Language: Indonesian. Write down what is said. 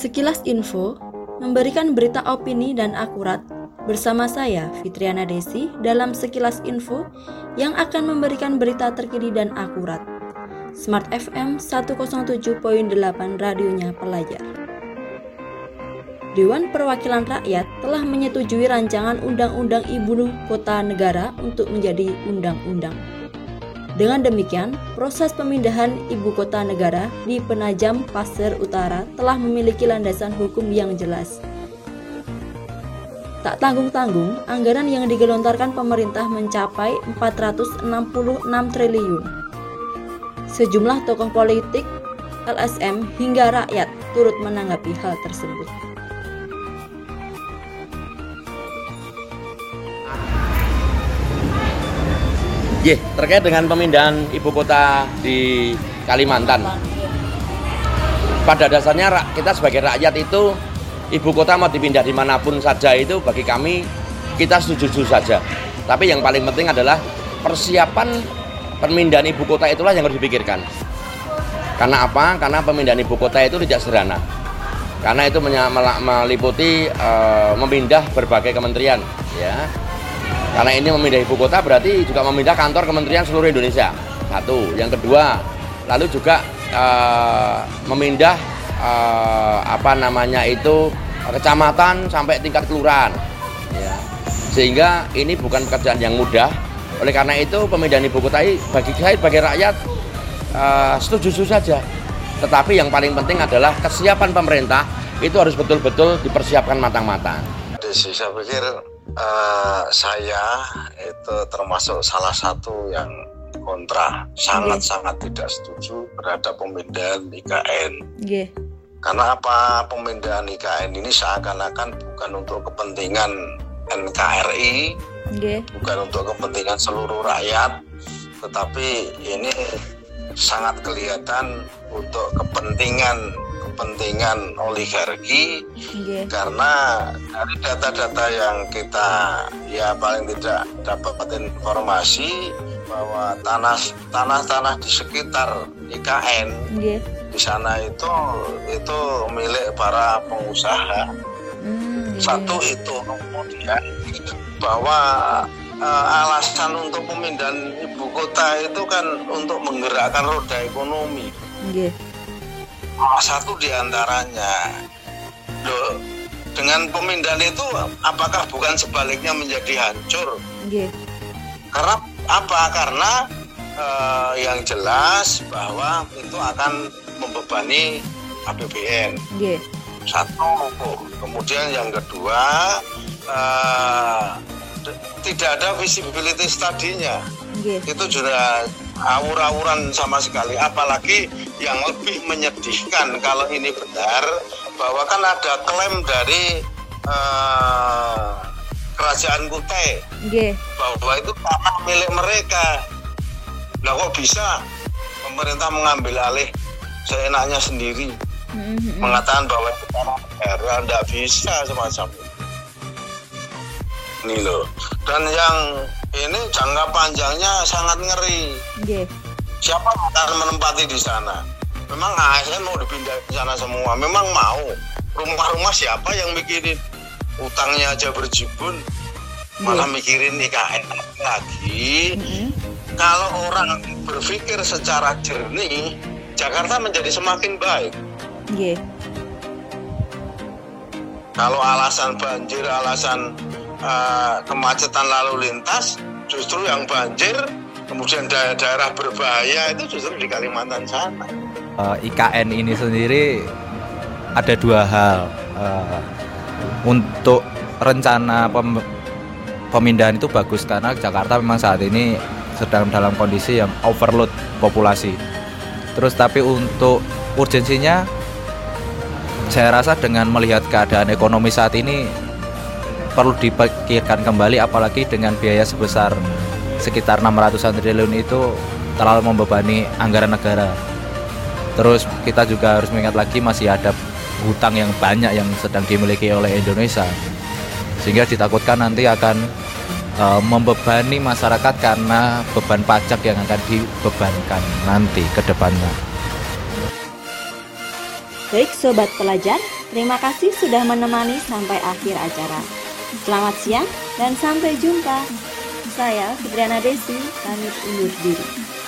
Sekilas info memberikan berita opini dan akurat bersama saya Fitriana Desi dalam Sekilas Info yang akan memberikan berita terkini dan akurat. Smart FM 107.8 radionya pelajar. Dewan Perwakilan Rakyat telah menyetujui rancangan Undang-Undang Ibu Kota Negara untuk menjadi undang-undang. Dengan demikian, proses pemindahan ibu kota negara di Penajam Pasir Utara telah memiliki landasan hukum yang jelas. Tak tanggung-tanggung, anggaran yang digelontorkan pemerintah mencapai 466 triliun. Sejumlah tokoh politik, LSM hingga rakyat turut menanggapi hal tersebut. Ye, terkait dengan pemindahan ibu kota di Kalimantan. Pada dasarnya kita sebagai rakyat itu ibu kota mau dipindah di mana pun saja itu bagi kami kita setuju-setuju saja. Tapi yang paling penting adalah persiapan pemindahan ibu kota itulah yang harus dipikirkan. Karena apa? Karena pemindahan ibu kota itu tidak sederhana. Karena itu meliputi uh, memindah berbagai kementerian, ya karena ini memindah ibu kota berarti juga memindah kantor kementerian seluruh Indonesia. Satu. Yang kedua, lalu juga uh, memindah uh, apa namanya itu kecamatan sampai tingkat kelurahan. Ya. Sehingga ini bukan pekerjaan yang mudah. Oleh karena itu pemindahan ibu kota ini bagi saya sebagai rakyat uh, setuju saja. Tetapi yang paling penting adalah kesiapan pemerintah itu harus betul-betul dipersiapkan matang-matang. Saya pikir uh, saya itu termasuk salah satu yang kontra, sangat-sangat tidak setuju terhadap pemindahan IKN. Yeah. Karena apa pemindahan IKN ini seakan-akan bukan untuk kepentingan NKRI, yeah. bukan untuk kepentingan seluruh rakyat, tetapi ini sangat kelihatan untuk kepentingan kepentingan oligarki yeah. karena dari data-data yang kita ya paling tidak dapat informasi bahwa tanah tanah-tanah di sekitar IKN yeah. di sana itu itu milik para pengusaha mm, yeah. satu itu kemudian bahwa uh, alasan untuk pemindahan ibu kota itu kan untuk menggerakkan roda ekonomi yeah salah satu di antaranya loh dengan pemindahan itu apakah bukan sebaliknya menjadi hancur yeah. karena apa karena uh, yang jelas bahwa itu akan membebani APBN yeah. satu kemudian yang kedua uh, tidak ada visibility studinya yeah. itu juga awur-awuran sama sekali apalagi yang lebih menyedihkan kalau ini benar bahwa kan ada klaim dari uh, kerajaan Kutai yeah. bahwa itu tanah milik mereka lah kok bisa pemerintah mengambil alih seenaknya sendiri mm-hmm. mengatakan bahwa itu tanah negara tidak bisa semacam itu ini loh dan yang ini jangka panjangnya sangat ngeri. Yeah. Siapa akan menempati di sana? Memang ASN mau dipindah ke sana semua. Memang mau. Rumah-rumah siapa yang mikirin? Utangnya aja berjibun. Malah yeah. mikirin IKN lagi. Mm -hmm. Kalau orang berpikir secara jernih, Jakarta menjadi semakin baik. Yeah. Kalau alasan banjir, alasan uh, kemacetan lalu lintas justru yang banjir kemudian daerah-daerah berbahaya itu justru di Kalimantan sana. Uh, eh, IKN ini sendiri ada dua hal uh, untuk rencana pem pemindahan itu bagus karena Jakarta memang saat ini sedang dalam kondisi yang overload populasi. Terus tapi untuk urgensinya saya rasa dengan melihat keadaan ekonomi saat ini perlu dipikirkan kembali apalagi dengan biaya sebesar sekitar 600 triliun itu terlalu membebani anggaran negara. Terus kita juga harus mengingat lagi masih ada hutang yang banyak yang sedang dimiliki oleh Indonesia. Sehingga ditakutkan nanti akan uh, membebani masyarakat karena beban pajak yang akan dibebankan nanti ke depannya. Baik sobat pelajar, Terima kasih sudah menemani sampai akhir acara. Selamat siang dan sampai jumpa. Saya Fitriana Desi, pamit undur diri.